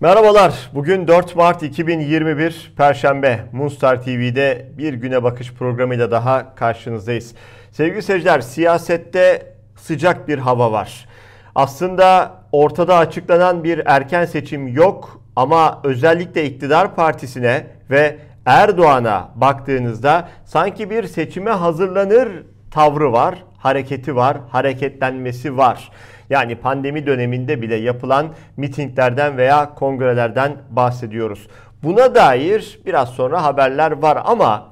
Merhabalar. Bugün 4 Mart 2021 Perşembe. Moonstar TV'de bir güne bakış programıyla daha karşınızdayız. Sevgili seyirciler, siyasette sıcak bir hava var. Aslında ortada açıklanan bir erken seçim yok ama özellikle iktidar partisine ve Erdoğan'a baktığınızda sanki bir seçime hazırlanır tavrı var, hareketi var, hareketlenmesi var. Yani pandemi döneminde bile yapılan mitinglerden veya kongrelerden bahsediyoruz. Buna dair biraz sonra haberler var ama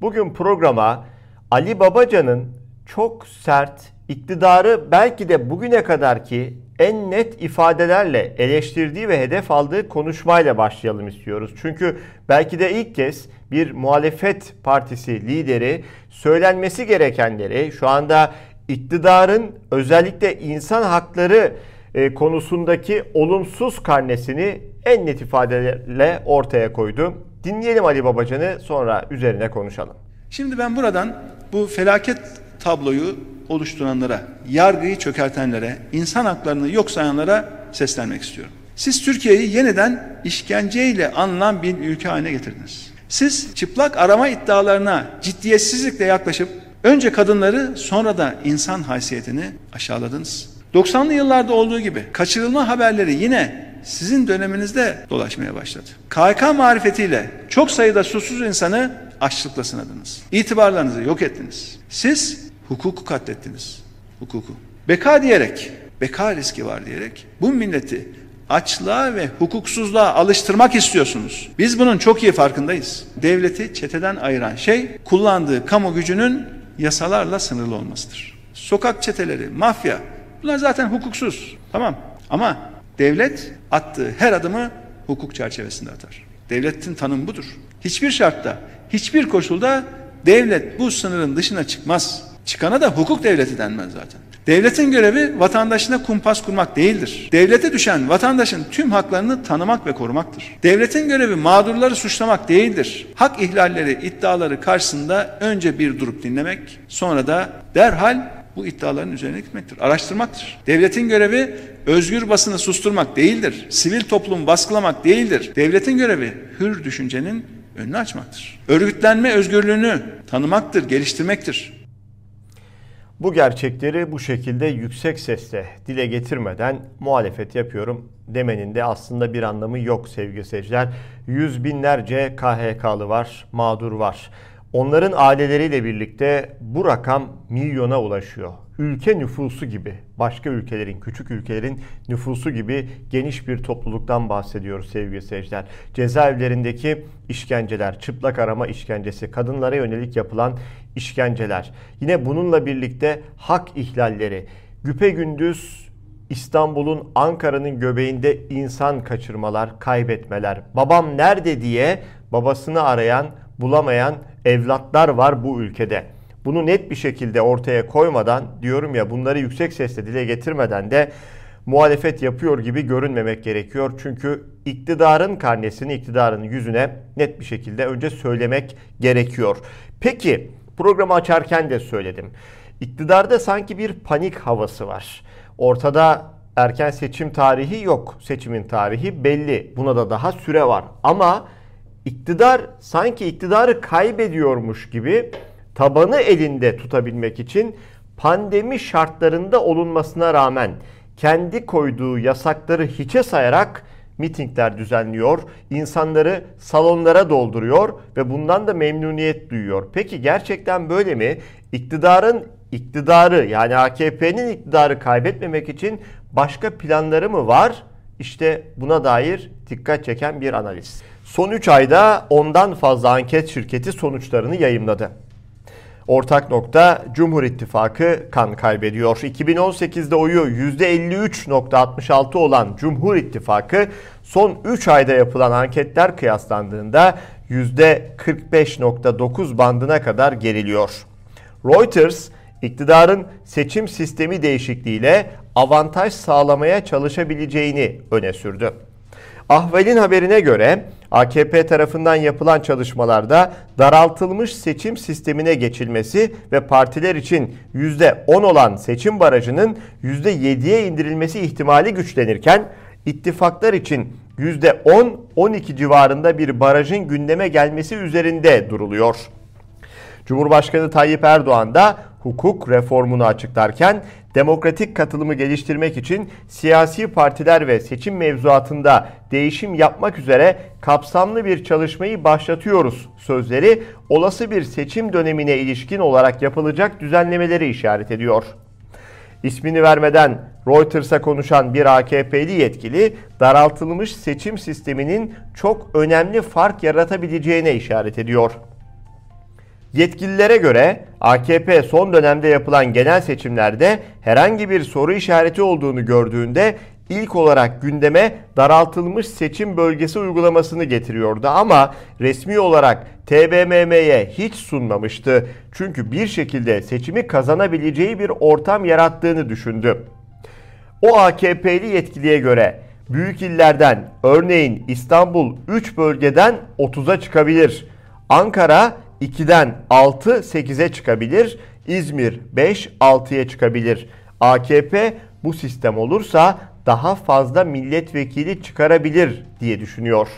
bugün programa Ali Babacan'ın çok sert, iktidarı belki de bugüne kadarki en net ifadelerle eleştirdiği ve hedef aldığı konuşmayla başlayalım istiyoruz. Çünkü belki de ilk kez bir muhalefet partisi lideri söylenmesi gerekenleri şu anda iktidarın özellikle insan hakları e, konusundaki olumsuz karnesini en net ifadelerle ortaya koydu. Dinleyelim Ali Babacan'ı sonra üzerine konuşalım. Şimdi ben buradan bu felaket tabloyu oluşturanlara, yargıyı çökertenlere, insan haklarını yok sayanlara seslenmek istiyorum. Siz Türkiye'yi yeniden işkenceyle anılan bir ülke haline getirdiniz. Siz çıplak arama iddialarına ciddiyetsizlikle yaklaşıp önce kadınları sonra da insan haysiyetini aşağıladınız. 90'lı yıllarda olduğu gibi kaçırılma haberleri yine sizin döneminizde dolaşmaya başladı. KHK marifetiyle çok sayıda susuz insanı açlıkla sınadınız. İtibarlarınızı yok ettiniz. Siz hukuku katlettiniz. Hukuku. Beka diyerek, beka riski var diyerek bu milleti açlığa ve hukuksuzluğa alıştırmak istiyorsunuz. Biz bunun çok iyi farkındayız. Devleti çeteden ayıran şey kullandığı kamu gücünün yasalarla sınırlı olmasıdır. Sokak çeteleri, mafya bunlar zaten hukuksuz. Tamam ama devlet attığı her adımı hukuk çerçevesinde atar. Devletin tanımı budur. Hiçbir şartta, hiçbir koşulda devlet bu sınırın dışına çıkmaz. Çıkana da hukuk devleti denmez zaten. Devletin görevi vatandaşına kumpas kurmak değildir. Devlete düşen vatandaşın tüm haklarını tanımak ve korumaktır. Devletin görevi mağdurları suçlamak değildir. Hak ihlalleri, iddiaları karşısında önce bir durup dinlemek, sonra da derhal bu iddiaların üzerine gitmektir. Araştırmaktır. Devletin görevi özgür basını susturmak değildir. Sivil toplum baskılamak değildir. Devletin görevi hür düşüncenin önünü açmaktır. Örgütlenme özgürlüğünü tanımaktır, geliştirmektir. Bu gerçekleri bu şekilde yüksek sesle dile getirmeden muhalefet yapıyorum demenin de aslında bir anlamı yok sevgili seyirciler. Yüz binlerce KHK'lı var, mağdur var. Onların aileleriyle birlikte bu rakam milyona ulaşıyor. Ülke nüfusu gibi, başka ülkelerin, küçük ülkelerin nüfusu gibi geniş bir topluluktan bahsediyoruz sevgili seyirciler. Cezaevlerindeki işkenceler, çıplak arama işkencesi, kadınlara yönelik yapılan işkenceler. Yine bununla birlikte hak ihlalleri, güpe gündüz İstanbul'un, Ankara'nın göbeğinde insan kaçırmalar, kaybetmeler. Babam nerede diye babasını arayan, bulamayan evlatlar var bu ülkede. Bunu net bir şekilde ortaya koymadan diyorum ya bunları yüksek sesle dile getirmeden de muhalefet yapıyor gibi görünmemek gerekiyor. Çünkü iktidarın karnesini iktidarın yüzüne net bir şekilde önce söylemek gerekiyor. Peki programı açarken de söyledim. İktidarda sanki bir panik havası var. Ortada erken seçim tarihi yok. Seçimin tarihi belli. Buna da daha süre var. Ama iktidar sanki iktidarı kaybediyormuş gibi tabanı elinde tutabilmek için pandemi şartlarında olunmasına rağmen kendi koyduğu yasakları hiçe sayarak mitingler düzenliyor, insanları salonlara dolduruyor ve bundan da memnuniyet duyuyor. Peki gerçekten böyle mi? İktidarın iktidarı yani AKP'nin iktidarı kaybetmemek için başka planları mı var? İşte buna dair dikkat çeken bir analiz. Son 3 ayda ondan fazla anket şirketi sonuçlarını yayımladı. Ortak nokta Cumhur İttifakı kan kaybediyor. 2018'de oyu %53.66 olan Cumhur İttifakı son 3 ayda yapılan anketler kıyaslandığında %45.9 bandına kadar geriliyor. Reuters iktidarın seçim sistemi değişikliğiyle avantaj sağlamaya çalışabileceğini öne sürdü. Ahval'in haberine göre AKP tarafından yapılan çalışmalarda daraltılmış seçim sistemine geçilmesi ve partiler için %10 olan seçim barajının %7'ye indirilmesi ihtimali güçlenirken ittifaklar için %10-12 civarında bir barajın gündeme gelmesi üzerinde duruluyor. Cumhurbaşkanı Tayyip Erdoğan da hukuk reformunu açıklarken demokratik katılımı geliştirmek için siyasi partiler ve seçim mevzuatında değişim yapmak üzere kapsamlı bir çalışmayı başlatıyoruz sözleri olası bir seçim dönemine ilişkin olarak yapılacak düzenlemeleri işaret ediyor. İsmini vermeden Reuters'a konuşan bir AKP'li yetkili daraltılmış seçim sisteminin çok önemli fark yaratabileceğine işaret ediyor. Yetkililere göre AKP son dönemde yapılan genel seçimlerde herhangi bir soru işareti olduğunu gördüğünde ilk olarak gündeme daraltılmış seçim bölgesi uygulamasını getiriyordu ama resmi olarak TBMM'ye hiç sunmamıştı. Çünkü bir şekilde seçimi kazanabileceği bir ortam yarattığını düşündü. O AKP'li yetkiliye göre büyük illerden örneğin İstanbul 3 bölgeden 30'a çıkabilir. Ankara 2'den 6 8'e çıkabilir. İzmir 5 6'ya çıkabilir. AKP bu sistem olursa daha fazla milletvekili çıkarabilir diye düşünüyor.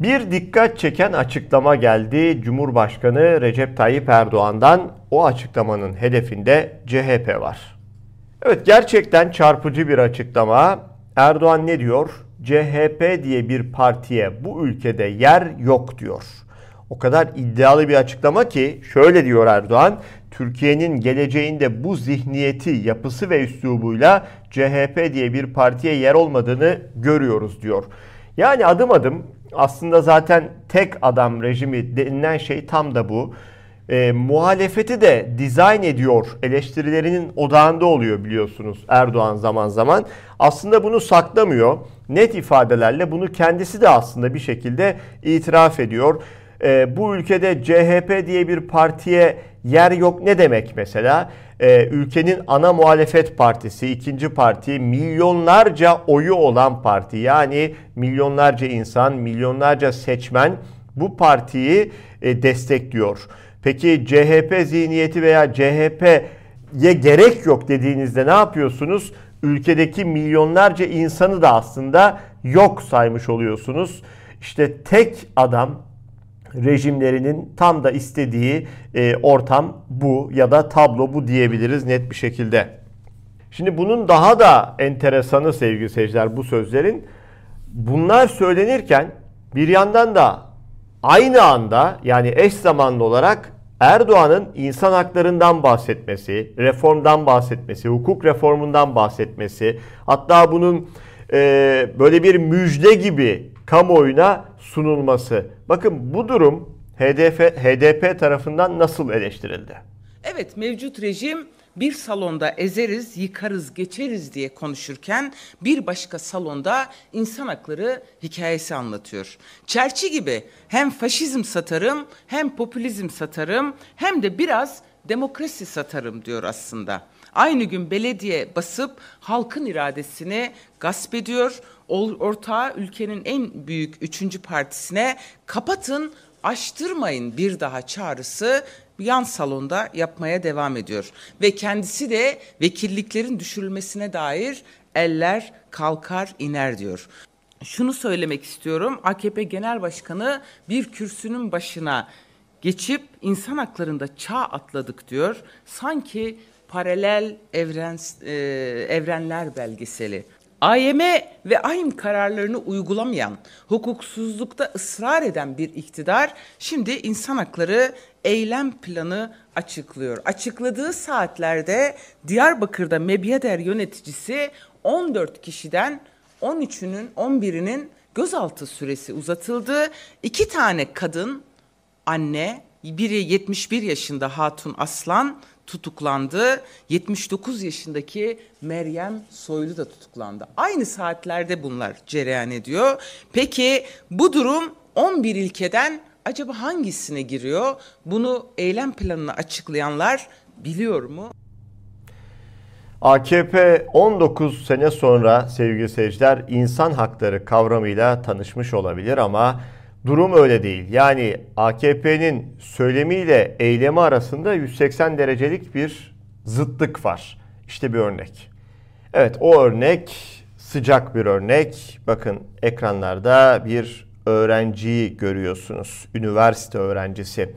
Bir dikkat çeken açıklama geldi Cumhurbaşkanı Recep Tayyip Erdoğan'dan. O açıklamanın hedefinde CHP var. Evet gerçekten çarpıcı bir açıklama. Erdoğan ne diyor? CHP diye bir partiye bu ülkede yer yok diyor. O kadar iddialı bir açıklama ki şöyle diyor Erdoğan. Türkiye'nin geleceğinde bu zihniyeti, yapısı ve üslubuyla CHP diye bir partiye yer olmadığını görüyoruz diyor. Yani adım adım aslında zaten tek adam rejimi denilen şey tam da bu. E, muhalefeti de dizayn ediyor eleştirilerinin odağında oluyor biliyorsunuz Erdoğan zaman zaman. Aslında bunu saklamıyor. Net ifadelerle bunu kendisi de aslında bir şekilde itiraf ediyor e, bu ülkede CHP diye bir partiye yer yok ne demek mesela? E, ülkenin ana muhalefet partisi, ikinci parti, milyonlarca oyu olan parti. Yani milyonlarca insan, milyonlarca seçmen bu partiyi e, destekliyor. Peki CHP zihniyeti veya CHP'ye gerek yok dediğinizde ne yapıyorsunuz? Ülkedeki milyonlarca insanı da aslında yok saymış oluyorsunuz. İşte tek adam rejimlerinin tam da istediği e, ortam bu ya da tablo bu diyebiliriz net bir şekilde. Şimdi bunun daha da enteresanı sevgili seyirciler bu sözlerin bunlar söylenirken bir yandan da aynı anda yani eş zamanlı olarak Erdoğan'ın insan haklarından bahsetmesi, reformdan bahsetmesi, hukuk reformundan bahsetmesi, hatta bunun e, böyle bir müjde gibi kamuoyuna sunulması. Bakın bu durum HDP, HDP tarafından nasıl eleştirildi? Evet mevcut rejim bir salonda ezeriz, yıkarız, geçeriz diye konuşurken bir başka salonda insan hakları hikayesi anlatıyor. Çerçi gibi hem faşizm satarım, hem popülizm satarım, hem de biraz demokrasi satarım diyor aslında. Aynı gün belediye basıp halkın iradesini gasp ediyor. Ortağı ülkenin en büyük üçüncü partisine kapatın, açtırmayın bir daha çağrısı yan salonda yapmaya devam ediyor. Ve kendisi de vekilliklerin düşürülmesine dair eller kalkar iner diyor. Şunu söylemek istiyorum. AKP Genel Başkanı bir kürsünün başına geçip insan haklarında çağ atladık diyor. Sanki paralel evren, e, evrenler belgeseli. AYM ve AYM kararlarını uygulamayan, hukuksuzlukta ısrar eden bir iktidar şimdi insan hakları eylem planı açıklıyor. Açıkladığı saatlerde Diyarbakır'da Mebiyeder yöneticisi 14 kişiden 13'ünün 11'inin gözaltı süresi uzatıldı. İki tane kadın, anne, biri 71 yaşında Hatun Aslan tutuklandı. 79 yaşındaki Meryem Soylu da tutuklandı. Aynı saatlerde bunlar cereyan ediyor. Peki bu durum 11 ilkeden acaba hangisine giriyor? Bunu eylem planını açıklayanlar biliyor mu? AKP 19 sene sonra sevgili seyirciler insan hakları kavramıyla tanışmış olabilir ama Durum öyle değil. Yani AKP'nin söylemiyle eylemi arasında 180 derecelik bir zıtlık var. İşte bir örnek. Evet o örnek sıcak bir örnek. Bakın ekranlarda bir öğrenciyi görüyorsunuz. Üniversite öğrencisi.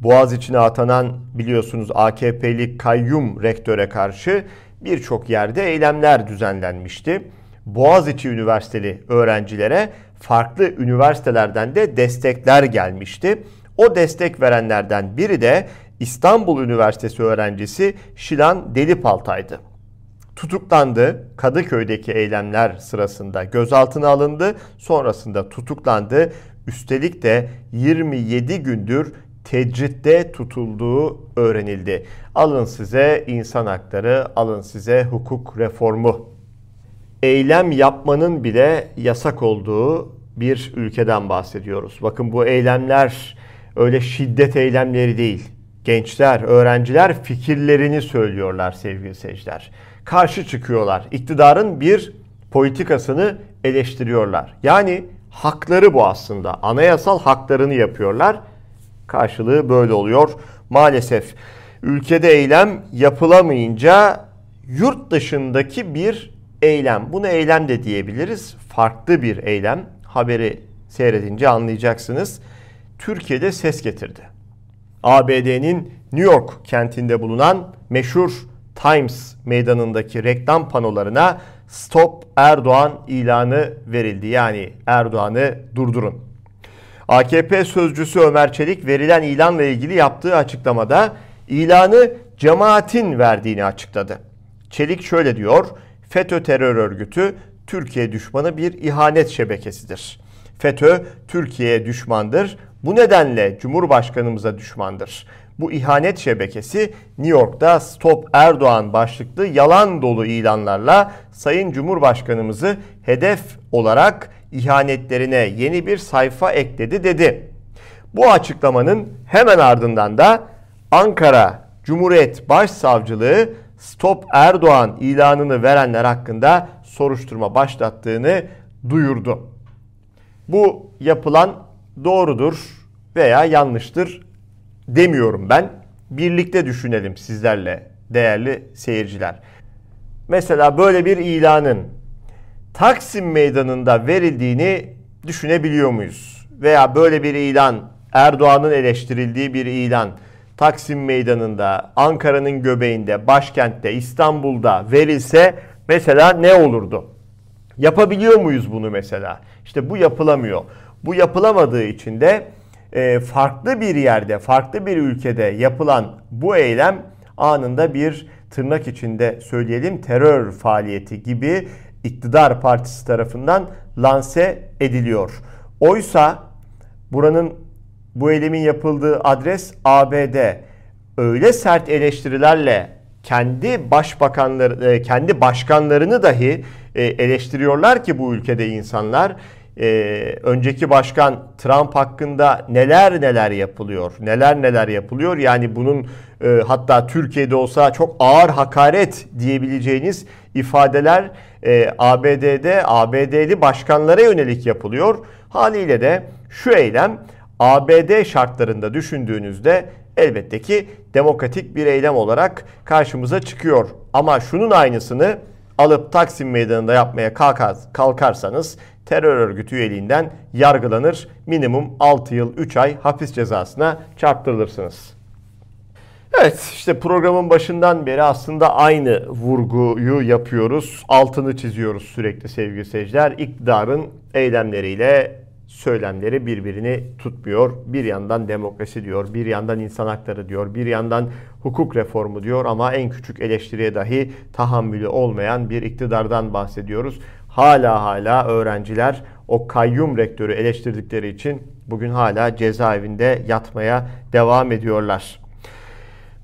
Boğaz içine atanan biliyorsunuz AKP'li kayyum rektöre karşı birçok yerde eylemler düzenlenmişti. Boğaziçi Üniversiteli öğrencilere farklı üniversitelerden de destekler gelmişti. O destek verenlerden biri de İstanbul Üniversitesi öğrencisi Şilan Delipaltay'dı. Tutuklandı. Kadıköy'deki eylemler sırasında gözaltına alındı. Sonrasında tutuklandı. Üstelik de 27 gündür tecritte tutulduğu öğrenildi. Alın size insan hakları, alın size hukuk reformu. Eylem yapmanın bile yasak olduğu bir ülkeden bahsediyoruz. Bakın bu eylemler öyle şiddet eylemleri değil. Gençler, öğrenciler fikirlerini söylüyorlar sevgili seyirciler. Karşı çıkıyorlar. İktidarın bir politikasını eleştiriyorlar. Yani hakları bu aslında. Anayasal haklarını yapıyorlar. Karşılığı böyle oluyor. Maalesef ülkede eylem yapılamayınca yurt dışındaki bir eylem. Bunu eylem de diyebiliriz. Farklı bir eylem. Haberi seyredince anlayacaksınız. Türkiye'de ses getirdi. ABD'nin New York kentinde bulunan meşhur Times meydanındaki reklam panolarına Stop Erdoğan ilanı verildi. Yani Erdoğan'ı durdurun. AKP sözcüsü Ömer Çelik verilen ilanla ilgili yaptığı açıklamada ilanı cemaatin verdiğini açıkladı. Çelik şöyle diyor: FETÖ terör örgütü Türkiye düşmanı bir ihanet şebekesidir. FETÖ Türkiye'ye düşmandır. Bu nedenle Cumhurbaşkanımıza düşmandır. Bu ihanet şebekesi New York'ta Stop Erdoğan başlıklı yalan dolu ilanlarla Sayın Cumhurbaşkanımızı hedef olarak ihanetlerine yeni bir sayfa ekledi dedi. Bu açıklamanın hemen ardından da Ankara Cumhuriyet Başsavcılığı Stop Erdoğan ilanını verenler hakkında soruşturma başlattığını duyurdu. Bu yapılan doğrudur veya yanlıştır demiyorum ben. Birlikte düşünelim sizlerle değerli seyirciler. Mesela böyle bir ilanın Taksim Meydanı'nda verildiğini düşünebiliyor muyuz? Veya böyle bir ilan Erdoğan'ın eleştirildiği bir ilan Taksim Meydanı'nda, Ankara'nın göbeğinde, başkentte, İstanbul'da verilse mesela ne olurdu? Yapabiliyor muyuz bunu mesela? İşte bu yapılamıyor. Bu yapılamadığı için de e, farklı bir yerde, farklı bir ülkede yapılan bu eylem anında bir tırnak içinde söyleyelim terör faaliyeti gibi iktidar partisi tarafından lanse ediliyor. Oysa buranın bu eylemin yapıldığı adres ABD. Öyle sert eleştirilerle kendi başbakanları, e, kendi başkanlarını dahi e, eleştiriyorlar ki bu ülkede insanlar. Ee, önceki başkan Trump hakkında neler neler yapılıyor, neler neler yapılıyor. Yani bunun e, hatta Türkiye'de olsa çok ağır hakaret diyebileceğiniz ifadeler e, ABD'de ABD'li başkanlara yönelik yapılıyor. Haliyle de şu eylem ABD şartlarında düşündüğünüzde elbette ki demokratik bir eylem olarak karşımıza çıkıyor. Ama şunun aynısını alıp Taksim Meydanı'nda yapmaya kalkarsanız terör örgütü üyeliğinden yargılanır. Minimum 6 yıl 3 ay hapis cezasına çarptırılırsınız. Evet işte programın başından beri aslında aynı vurguyu yapıyoruz. Altını çiziyoruz sürekli sevgili seyirciler. İktidarın eylemleriyle söylemleri birbirini tutmuyor. Bir yandan demokrasi diyor, bir yandan insan hakları diyor, bir yandan hukuk reformu diyor ama en küçük eleştiriye dahi tahammülü olmayan bir iktidardan bahsediyoruz. Hala hala öğrenciler o kayyum rektörü eleştirdikleri için bugün hala cezaevinde yatmaya devam ediyorlar.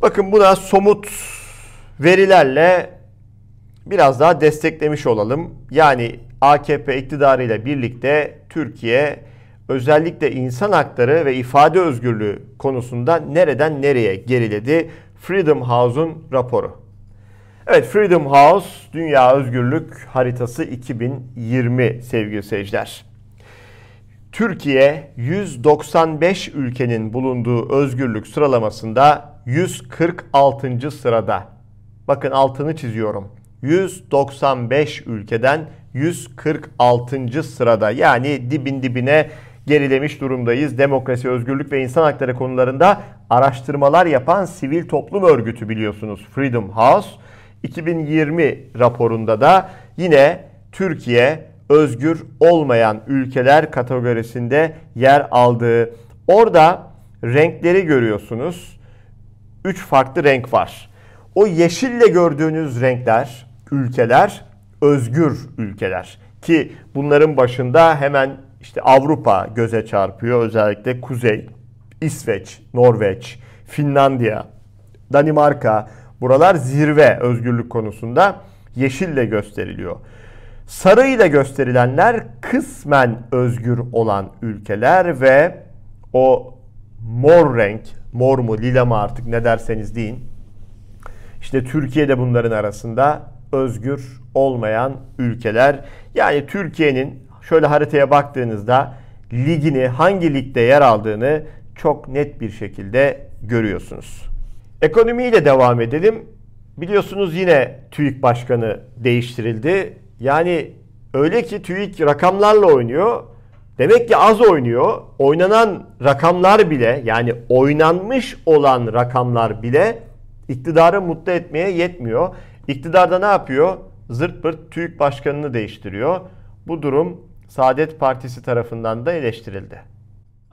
Bakın buna somut verilerle biraz daha desteklemiş olalım. Yani AKP iktidarıyla birlikte Türkiye özellikle insan hakları ve ifade özgürlüğü konusunda nereden nereye geriledi? Freedom House'un raporu. Evet Freedom House Dünya Özgürlük Haritası 2020 sevgili seyirciler. Türkiye 195 ülkenin bulunduğu özgürlük sıralamasında 146. sırada. Bakın altını çiziyorum. 195 ülkeden 146. sırada. Yani dibin dibine gerilemiş durumdayız. Demokrasi, özgürlük ve insan hakları konularında araştırmalar yapan sivil toplum örgütü biliyorsunuz Freedom House. 2020 raporunda da yine Türkiye özgür olmayan ülkeler kategorisinde yer aldığı. Orada renkleri görüyorsunuz. Üç farklı renk var. O yeşille gördüğünüz renkler, ülkeler özgür ülkeler. Ki bunların başında hemen işte Avrupa göze çarpıyor. Özellikle Kuzey, İsveç, Norveç, Finlandiya, Danimarka. Buralar zirve özgürlük konusunda yeşille gösteriliyor. Sarı ile gösterilenler kısmen özgür olan ülkeler ve o mor renk, mor mu lila mı artık ne derseniz deyin. İşte Türkiye de bunların arasında özgür olmayan ülkeler. Yani Türkiye'nin şöyle haritaya baktığınızda ligini hangi ligde yer aldığını çok net bir şekilde görüyorsunuz. Ekonomiyle devam edelim. Biliyorsunuz yine TÜİK Başkanı değiştirildi. Yani öyle ki TÜİK rakamlarla oynuyor. Demek ki az oynuyor. Oynanan rakamlar bile yani oynanmış olan rakamlar bile iktidarı mutlu etmeye yetmiyor. İktidarda ne yapıyor? Zırt pırt TÜİK başkanını değiştiriyor. Bu durum Saadet Partisi tarafından da eleştirildi.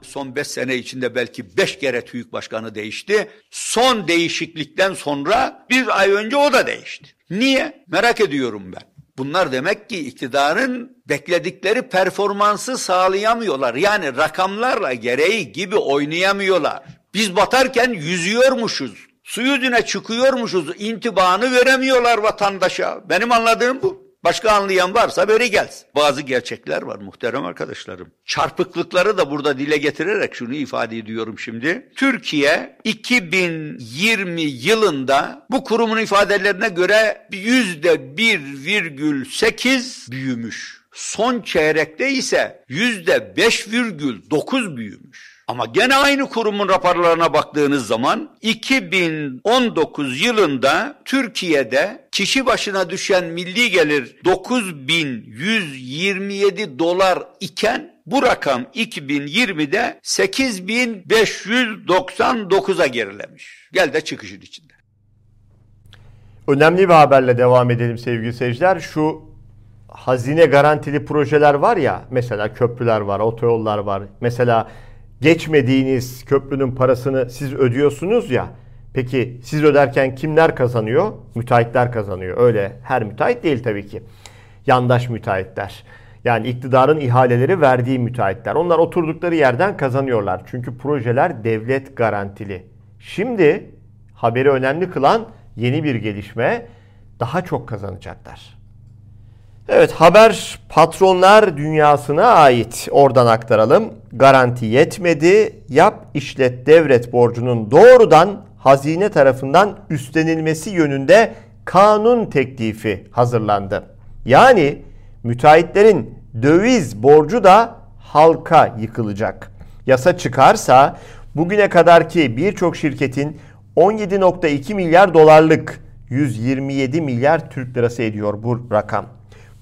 Son 5 sene içinde belki 5 kere TÜİK başkanı değişti. Son değişiklikten sonra bir ay önce o da değişti. Niye? Merak ediyorum ben. Bunlar demek ki iktidarın bekledikleri performansı sağlayamıyorlar. Yani rakamlarla gereği gibi oynayamıyorlar. Biz batarken yüzüyormuşuz. Su yüzüne çıkıyormuşuz. intibanı veremiyorlar vatandaşa. Benim anladığım bu. Başka anlayan varsa böyle gelsin. Bazı gerçekler var muhterem arkadaşlarım. Çarpıklıkları da burada dile getirerek şunu ifade ediyorum şimdi. Türkiye 2020 yılında bu kurumun ifadelerine göre yüzde bir virgül sekiz büyümüş. Son çeyrekte ise yüzde beş virgül dokuz büyümüş. Ama gene aynı kurumun raporlarına baktığınız zaman 2019 yılında Türkiye'de kişi başına düşen milli gelir 9127 dolar iken bu rakam 2020'de 8599'a gerilemiş. Gel de çıkışın içinde. Önemli bir haberle devam edelim sevgili seyirciler. Şu hazine garantili projeler var ya mesela köprüler var, otoyollar var. Mesela geçmediğiniz köprünün parasını siz ödüyorsunuz ya. Peki siz öderken kimler kazanıyor? Müteahhitler kazanıyor. Öyle her müteahhit değil tabii ki. Yandaş müteahhitler. Yani iktidarın ihaleleri verdiği müteahhitler. Onlar oturdukları yerden kazanıyorlar. Çünkü projeler devlet garantili. Şimdi haberi önemli kılan yeni bir gelişme daha çok kazanacaklar. Evet haber patronlar dünyasına ait. Oradan aktaralım. Garanti yetmedi. Yap işlet devret borcunun doğrudan hazine tarafından üstlenilmesi yönünde kanun teklifi hazırlandı. Yani müteahhitlerin döviz borcu da halka yıkılacak. Yasa çıkarsa bugüne kadarki birçok şirketin 17.2 milyar dolarlık 127 milyar Türk lirası ediyor bu rakam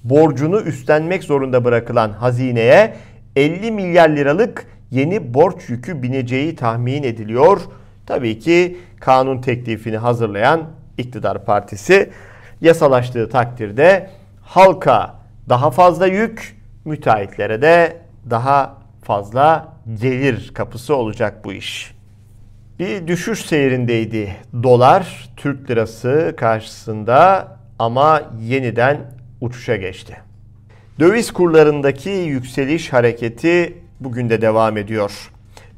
borcunu üstlenmek zorunda bırakılan hazineye 50 milyar liralık yeni borç yükü bineceği tahmin ediliyor. Tabii ki kanun teklifini hazırlayan iktidar partisi yasalaştığı takdirde halka daha fazla yük, müteahhitlere de daha fazla gelir kapısı olacak bu iş. Bir düşüş seyrindeydi dolar Türk lirası karşısında ama yeniden uçuşa geçti. Döviz kurlarındaki yükseliş hareketi bugün de devam ediyor.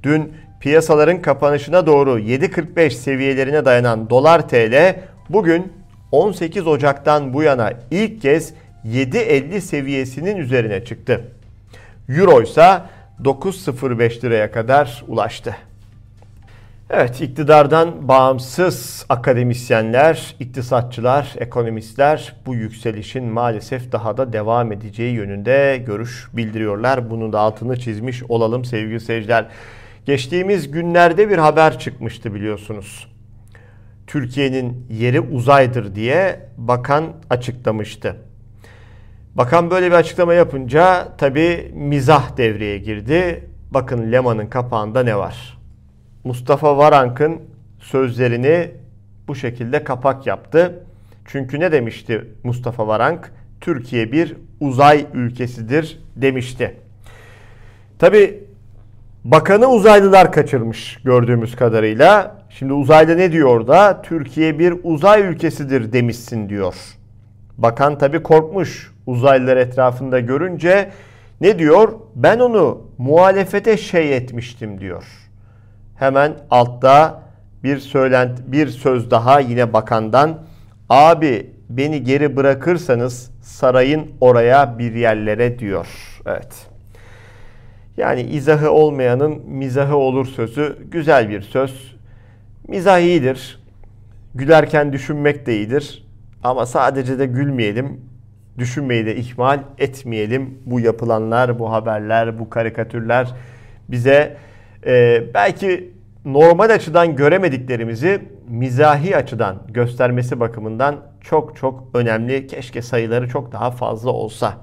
Dün piyasaların kapanışına doğru 7.45 seviyelerine dayanan dolar TL bugün 18 Ocak'tan bu yana ilk kez 7.50 seviyesinin üzerine çıktı. Euro ise 9.05 liraya kadar ulaştı. Evet, iktidardan bağımsız akademisyenler, iktisatçılar, ekonomistler bu yükselişin maalesef daha da devam edeceği yönünde görüş bildiriyorlar. Bunun da altını çizmiş olalım sevgili seyirciler. Geçtiğimiz günlerde bir haber çıkmıştı biliyorsunuz. Türkiye'nin yeri uzaydır diye bakan açıklamıştı. Bakan böyle bir açıklama yapınca tabi mizah devreye girdi. Bakın Leman'ın kapağında ne var? Mustafa Varank'ın sözlerini bu şekilde kapak yaptı. Çünkü ne demişti Mustafa Varank? Türkiye bir uzay ülkesidir demişti. Tabi bakanı uzaylılar kaçırmış gördüğümüz kadarıyla. Şimdi uzaylı ne diyor orada? Türkiye bir uzay ülkesidir demişsin diyor. Bakan tabi korkmuş uzaylılar etrafında görünce ne diyor? Ben onu muhalefete şey etmiştim diyor. Hemen altta bir söylent bir söz daha yine bakandan. Abi beni geri bırakırsanız sarayın oraya bir yerlere diyor. Evet. Yani izahı olmayanın mizahı olur sözü güzel bir söz. Mizah iyidir. Gülerken düşünmek de iyidir. Ama sadece de gülmeyelim. Düşünmeyi de ihmal etmeyelim. Bu yapılanlar, bu haberler, bu karikatürler bize e, belki normal açıdan göremediklerimizi mizahi açıdan göstermesi bakımından çok çok önemli. Keşke sayıları çok daha fazla olsa.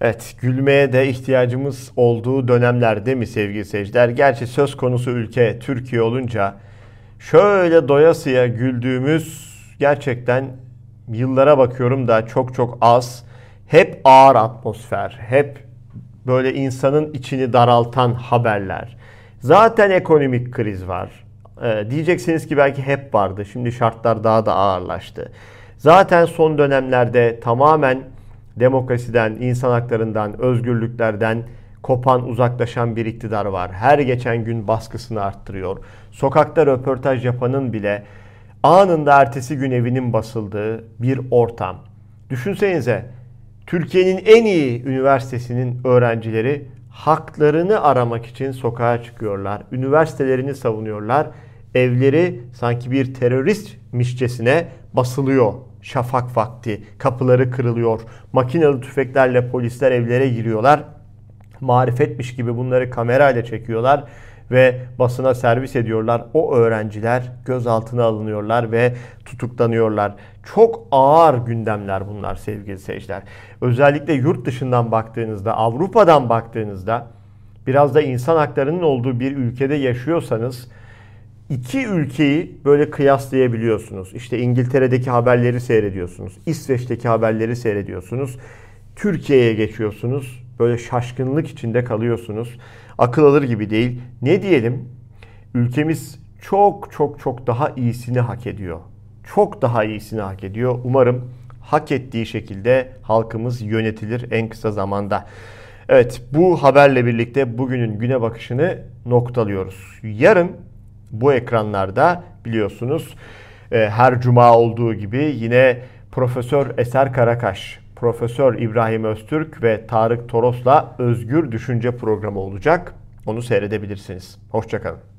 Evet, gülmeye de ihtiyacımız olduğu dönemlerde mi sevgili seyirciler? Gerçi söz konusu ülke Türkiye olunca şöyle doyasıya güldüğümüz gerçekten yıllara bakıyorum da çok çok az. Hep ağır atmosfer, hep böyle insanın içini daraltan haberler. Zaten ekonomik kriz var. Ee, diyeceksiniz ki belki hep vardı. Şimdi şartlar daha da ağırlaştı. Zaten son dönemlerde tamamen demokrasiden, insan haklarından, özgürlüklerden kopan, uzaklaşan bir iktidar var. Her geçen gün baskısını arttırıyor. Sokakta röportaj yapanın bile anında ertesi gün evinin basıldığı bir ortam. Düşünsenize Türkiye'nin en iyi üniversitesinin öğrencileri haklarını aramak için sokağa çıkıyorlar. Üniversitelerini savunuyorlar. Evleri sanki bir teröristmişçesine basılıyor. Şafak vakti kapıları kırılıyor. Makinalı tüfeklerle polisler evlere giriyorlar. Marifetmiş gibi bunları kamerayla çekiyorlar ve basına servis ediyorlar. O öğrenciler gözaltına alınıyorlar ve tutuklanıyorlar. Çok ağır gündemler bunlar sevgili seyirciler. Özellikle yurt dışından baktığınızda, Avrupa'dan baktığınızda biraz da insan haklarının olduğu bir ülkede yaşıyorsanız iki ülkeyi böyle kıyaslayabiliyorsunuz. İşte İngiltere'deki haberleri seyrediyorsunuz. İsveç'teki haberleri seyrediyorsunuz. Türkiye'ye geçiyorsunuz. Böyle şaşkınlık içinde kalıyorsunuz. Akıl alır gibi değil. Ne diyelim? Ülkemiz çok çok çok daha iyisini hak ediyor. Çok daha iyisini hak ediyor. Umarım hak ettiği şekilde halkımız yönetilir en kısa zamanda. Evet bu haberle birlikte bugünün güne bakışını noktalıyoruz. Yarın bu ekranlarda biliyorsunuz e, her cuma olduğu gibi yine Profesör Eser Karakaş, Profesör İbrahim Öztürk ve Tarık Toros'la Özgür Düşünce programı olacak. Onu seyredebilirsiniz. Hoşçakalın.